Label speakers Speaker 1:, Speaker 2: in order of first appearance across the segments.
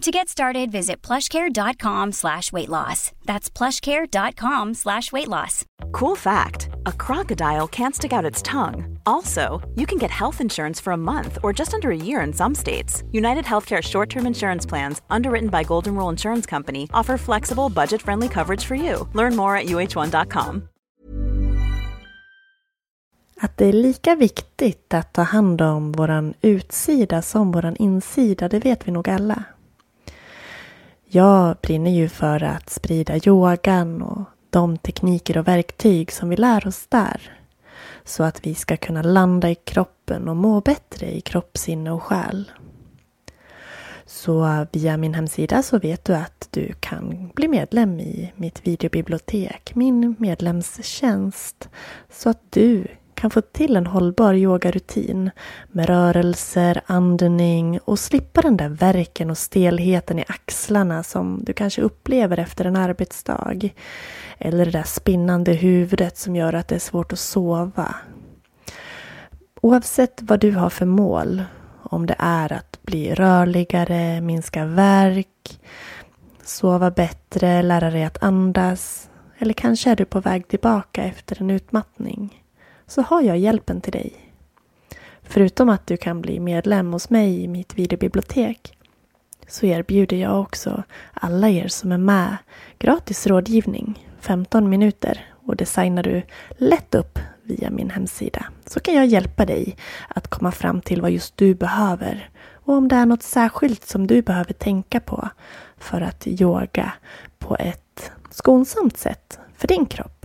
Speaker 1: To get started, visit plushcare.com slash weight loss. That's plushcare.com slash weight loss.
Speaker 2: Cool fact a crocodile can't stick out its tongue. Also, you can get health insurance for a month or just under a year in some states. United Healthcare short term insurance plans, underwritten by Golden Rule Insurance Company, offer flexible, budget friendly coverage for you. Learn more at uh1.com.
Speaker 3: Att det är lika viktigt att ta hand om våran utsida som våran insida, det vet vi nog alla. Jag brinner ju för att sprida yogan och de tekniker och verktyg som vi lär oss där. Så att vi ska kunna landa i kroppen och må bättre i kropp, sinne och själ. Så via min hemsida så vet du att du kan bli medlem i mitt videobibliotek, min medlemstjänst. Så att du kan få till en hållbar yogarutin med rörelser, andning och slippa den där verken och stelheten i axlarna som du kanske upplever efter en arbetsdag. Eller det där spinnande huvudet som gör att det är svårt att sova. Oavsett vad du har för mål, om det är att bli rörligare, minska värk, sova bättre, lära dig att andas eller kanske är du på väg tillbaka efter en utmattning så har jag hjälpen till dig. Förutom att du kan bli medlem hos mig i mitt videobibliotek så erbjuder jag också alla er som är med gratis rådgivning, 15 minuter och det signar du lätt upp via min hemsida så kan jag hjälpa dig att komma fram till vad just du behöver och om det är något särskilt som du behöver tänka på för att yoga på ett skonsamt sätt för din kropp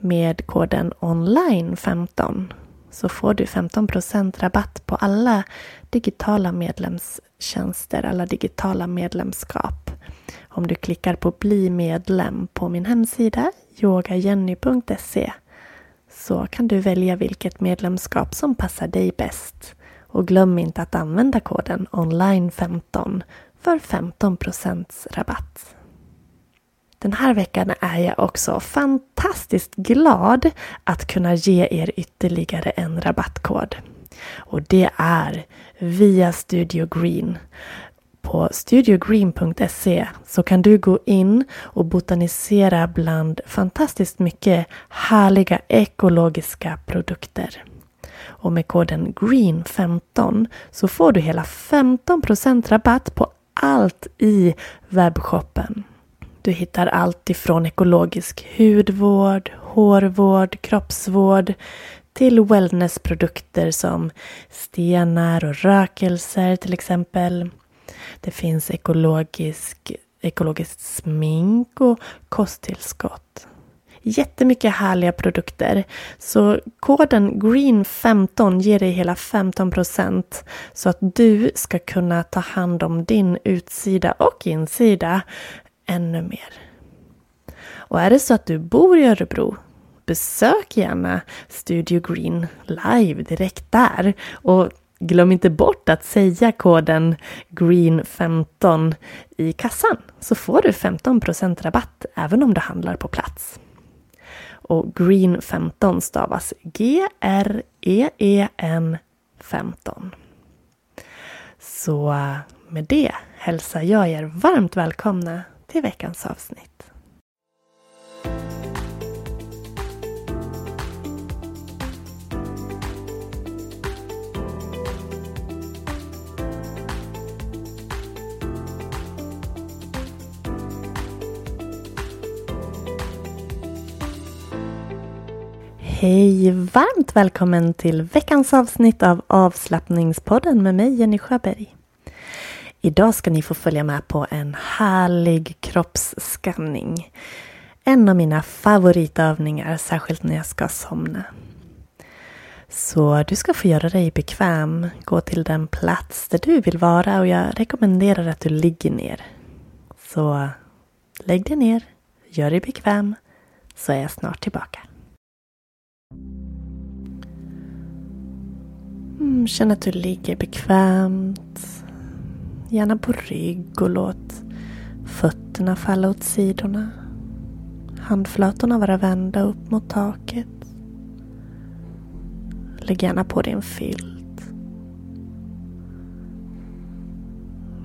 Speaker 3: med koden online15 så får du 15% rabatt på alla digitala medlemstjänster, alla digitala medlemskap. Om du klickar på bli medlem på min hemsida yogajenny.se så kan du välja vilket medlemskap som passar dig bäst. Och glöm inte att använda koden online15 för 15% rabatt. Den här veckan är jag också fantastiskt glad att kunna ge er ytterligare en rabattkod. Och det är via Studio Green. På studiogreen.se så kan du gå in och botanisera bland fantastiskt mycket härliga ekologiska produkter. Och med koden GREEN15 så får du hela 15% rabatt på allt i webbshoppen. Du hittar allt ifrån ekologisk hudvård, hårvård, kroppsvård till wellnessprodukter som stenar och rökelser till exempel. Det finns ekologisk, ekologiskt smink och kosttillskott. Jättemycket härliga produkter. Så koden GREEN15 ger dig hela 15% så att du ska kunna ta hand om din utsida och insida ännu mer. Och är det så att du bor i Örebro, besök gärna Studio Green live direkt där. Och glöm inte bort att säga koden GREEN15 i kassan så får du 15% rabatt även om du handlar på plats. Och GREEN15 stavas G-R-E-E-N 15. Så med det hälsar jag er varmt välkomna till veckans avsnitt. Hej! Varmt välkommen till veckans avsnitt av avslappningspodden med mig Jenny Sjöberg. Idag ska ni få följa med på en härlig kroppsskanning. En av mina favoritövningar, särskilt när jag ska somna. Så du ska få göra dig bekväm, gå till den plats där du vill vara och jag rekommenderar att du ligger ner. Så lägg dig ner, gör dig bekväm, så är jag snart tillbaka. Mm, känn att du ligger bekvämt. Gärna på rygg och låt fötterna falla åt sidorna. Handflatorna vara vända upp mot taket. Lägg gärna på dig en filt.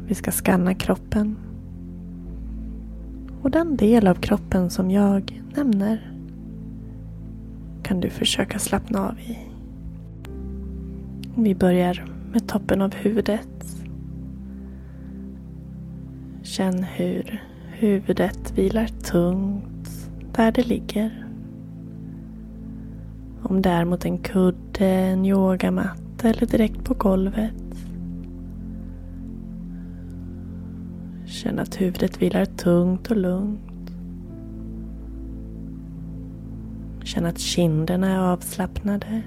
Speaker 3: Vi ska skanna kroppen. Och den del av kroppen som jag nämner kan du försöka slappna av i. Vi börjar med toppen av huvudet. Känn hur huvudet vilar tungt där det ligger. Om det är mot en kudde, en yogamatta eller direkt på golvet. Känn att huvudet vilar tungt och lugnt. Känn att kinderna är avslappnade.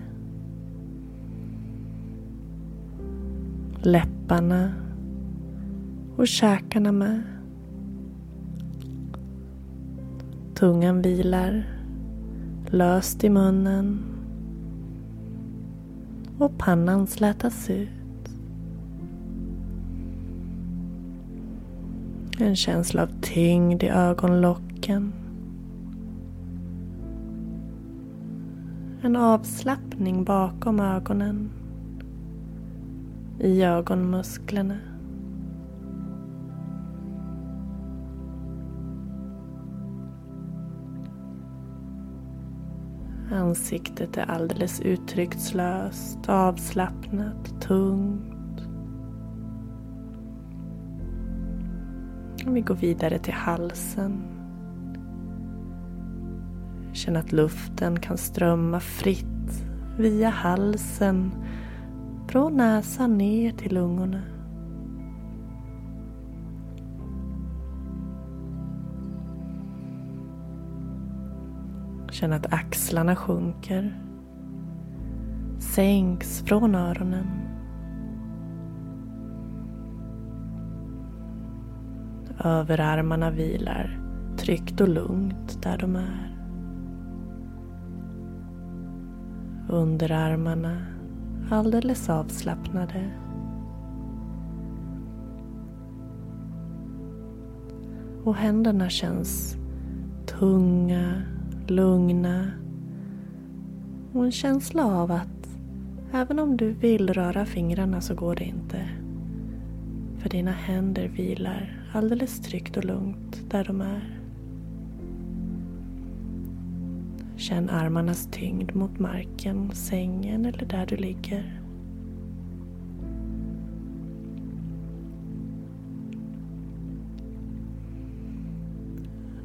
Speaker 3: Läpparna och käkarna med. Tungan vilar löst i munnen och pannan slätas ut. En känsla av tyngd i ögonlocken. En avslappning bakom ögonen. I ögonmusklerna. Ansiktet är alldeles uttryckslöst, avslappnat, tungt. Vi går vidare till halsen. Känn att luften kan strömma fritt via halsen från näsan ner till lungorna. Känn att axlarna sjunker. Sänks från öronen. Överarmarna vilar tryggt och lugnt där de är. Underarmarna alldeles avslappnade. Och händerna känns tunga lugna och en känsla av att även om du vill röra fingrarna så går det inte. För dina händer vilar alldeles tryggt och lugnt där de är. Känn armarnas tyngd mot marken, sängen eller där du ligger.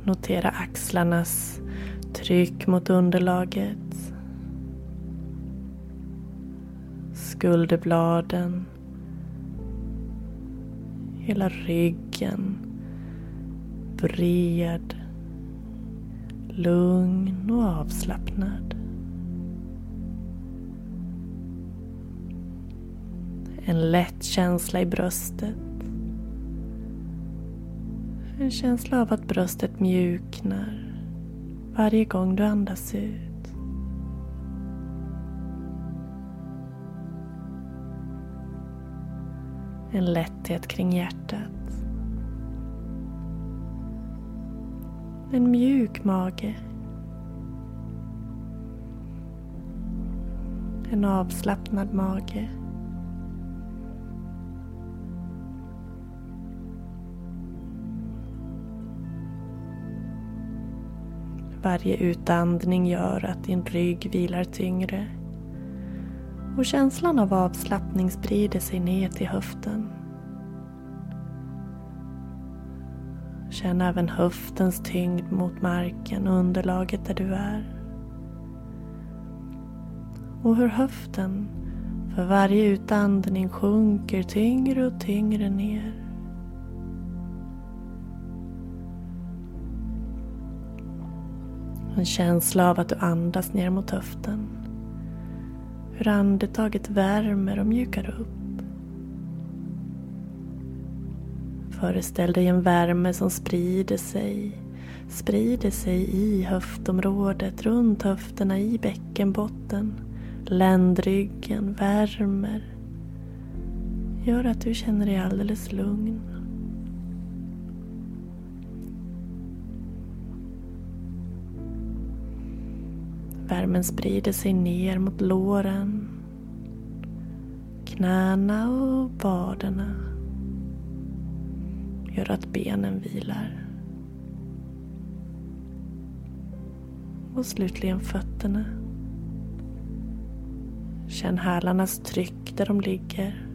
Speaker 3: Notera axlarnas Tryck mot underlaget. Skulderbladen. Hela ryggen. Bred. Lugn och avslappnad. En lätt känsla i bröstet. En känsla av att bröstet mjuknar varje gång du andas ut. En lätthet kring hjärtat. En mjuk mage. En avslappnad mage. Varje utandning gör att din rygg vilar tyngre och känslan av avslappning sprider sig ner till höften. Känn även höftens tyngd mot marken och underlaget där du är. Och hur höften för varje utandning sjunker tyngre och tyngre ner. En känsla av att du andas ner mot höften. Hur andetaget värmer och mjukar upp. Föreställ dig en värme som sprider sig, sprider sig i höftområdet, runt höfterna, i bäckenbotten. Ländryggen värmer. Gör att du känner dig alldeles lugn. Värmen sprider sig ner mot låren, knäna och vaderna. Gör att benen vilar. Och slutligen fötterna. Känn hälarnas tryck där de ligger.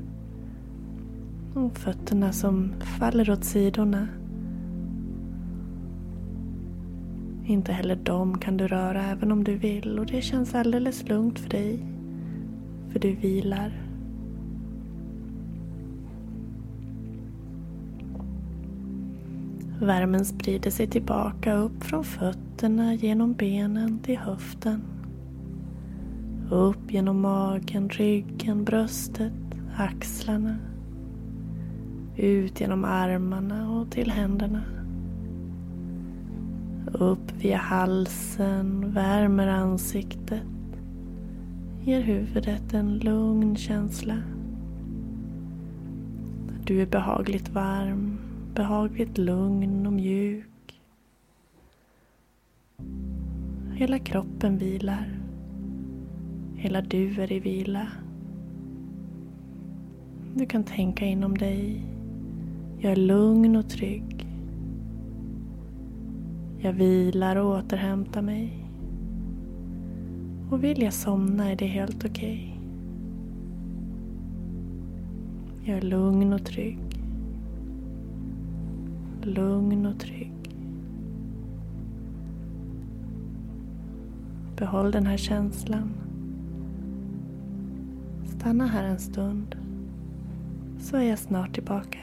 Speaker 3: Och fötterna som faller åt sidorna. Inte heller dem kan du röra även om du vill och det känns alldeles lugnt för dig. För du vilar. Värmen sprider sig tillbaka upp från fötterna genom benen till höften. Upp genom magen, ryggen, bröstet, axlarna. Ut genom armarna och till händerna. Upp via halsen, värmer ansiktet. Ger huvudet en lugn känsla. Du är behagligt varm, behagligt lugn och mjuk. Hela kroppen vilar. Hela du är i vila. Du kan tänka inom dig. Jag är lugn och trygg. Jag vilar och återhämtar mig. Och vill jag somna är det helt okej. Okay. Jag är lugn och trygg. Lugn och trygg. Behåll den här känslan. Stanna här en stund. Så är jag snart tillbaka.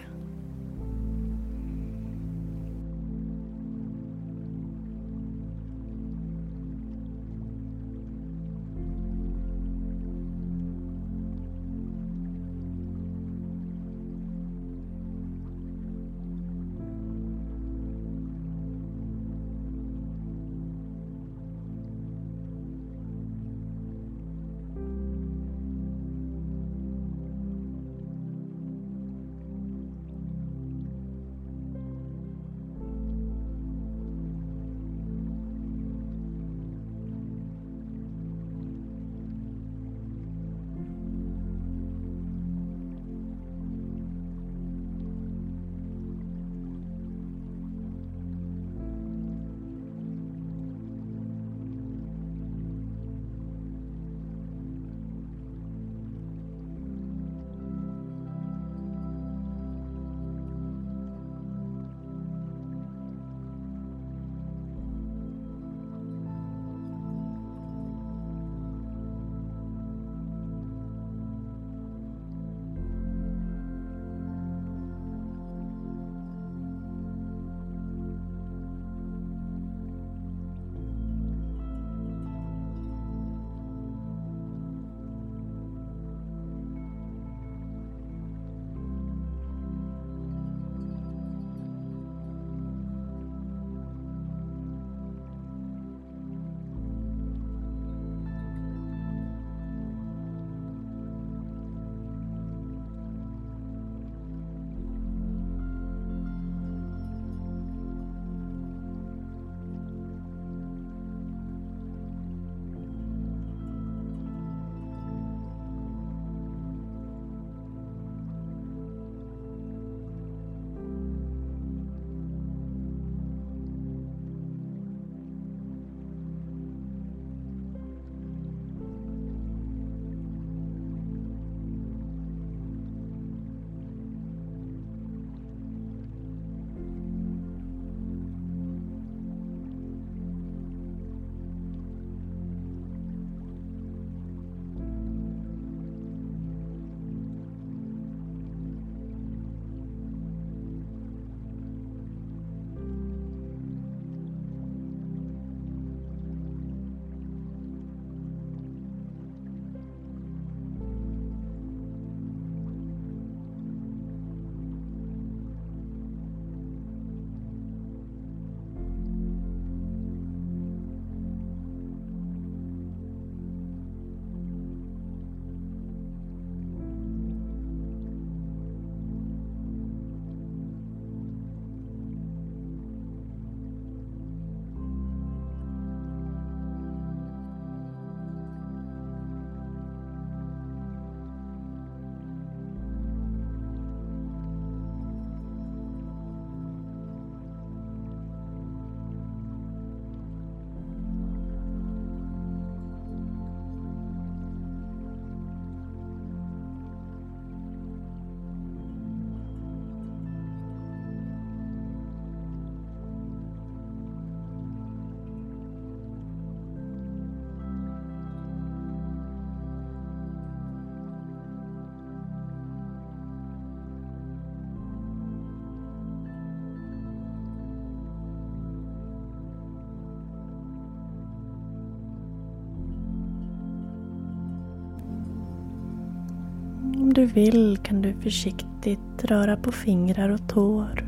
Speaker 3: Du vill kan du försiktigt röra på fingrar och tår.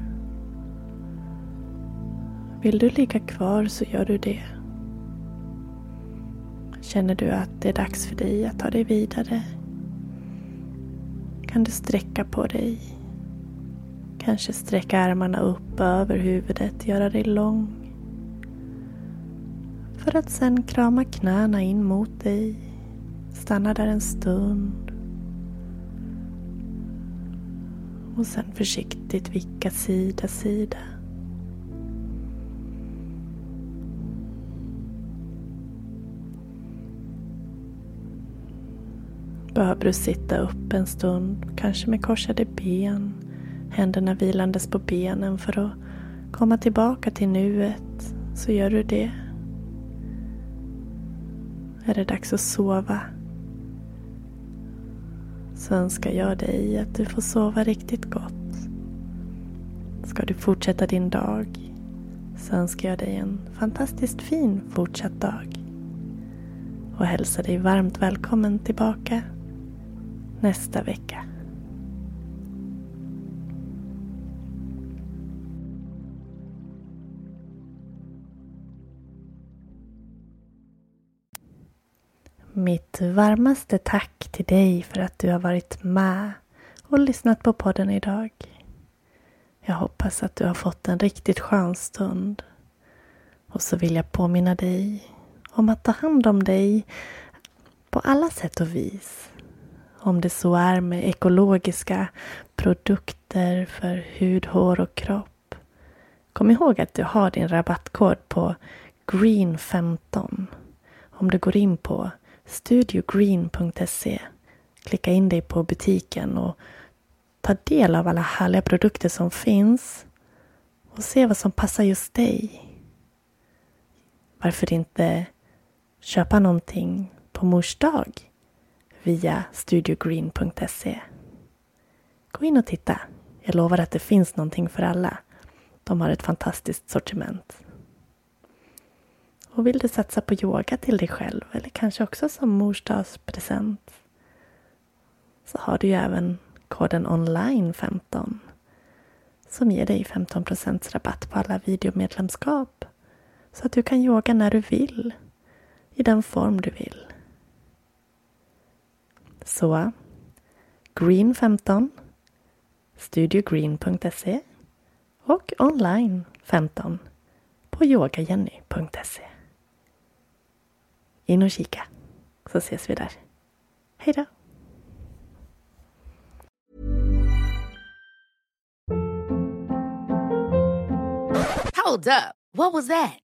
Speaker 3: Vill du ligga kvar så gör du det. Känner du att det är dags för dig att ta dig vidare kan du sträcka på dig. Kanske sträcka armarna upp över huvudet, göra dig lång. För att sen krama knäna in mot dig. Stanna där en stund. Och sen försiktigt vicka sida, sida. behöver du sitta upp en stund, kanske med korsade ben, händerna vilandes på benen för att komma tillbaka till nuet, så gör du det. Är det dags att sova så önskar jag dig att du får sova riktigt gott. Ska du fortsätta din dag så önskar jag dig en fantastiskt fin fortsatt dag och hälsar dig varmt välkommen tillbaka nästa vecka. Mitt varmaste tack till dig för att du har varit med och lyssnat på podden idag. Jag hoppas att du har fått en riktigt skön stund. Och så vill jag påminna dig om att ta hand om dig på alla sätt och vis. Om det så är med ekologiska produkter för hud, hår och kropp. Kom ihåg att du har din rabattkod på GREEN15 om du går in på studiogreen.se Klicka in dig på butiken och ta del av alla härliga produkter som finns och se vad som passar just dig. Varför inte köpa någonting på mors dag via studiogreen.se. Gå in och titta. Jag lovar att det finns någonting för alla. De har ett fantastiskt sortiment. Och vill du satsa på yoga till dig själv eller kanske också som morsdagspresent så har du ju även koden online15 som ger dig 15% rabatt på alla videomedlemskap så att du kan yoga när du vill i den form du vill. Så Green15 studiogreen.se och online 15 på yogajenny.se. In och kika så ses vi där. Hej då!
Speaker 4: Hold up. What was that?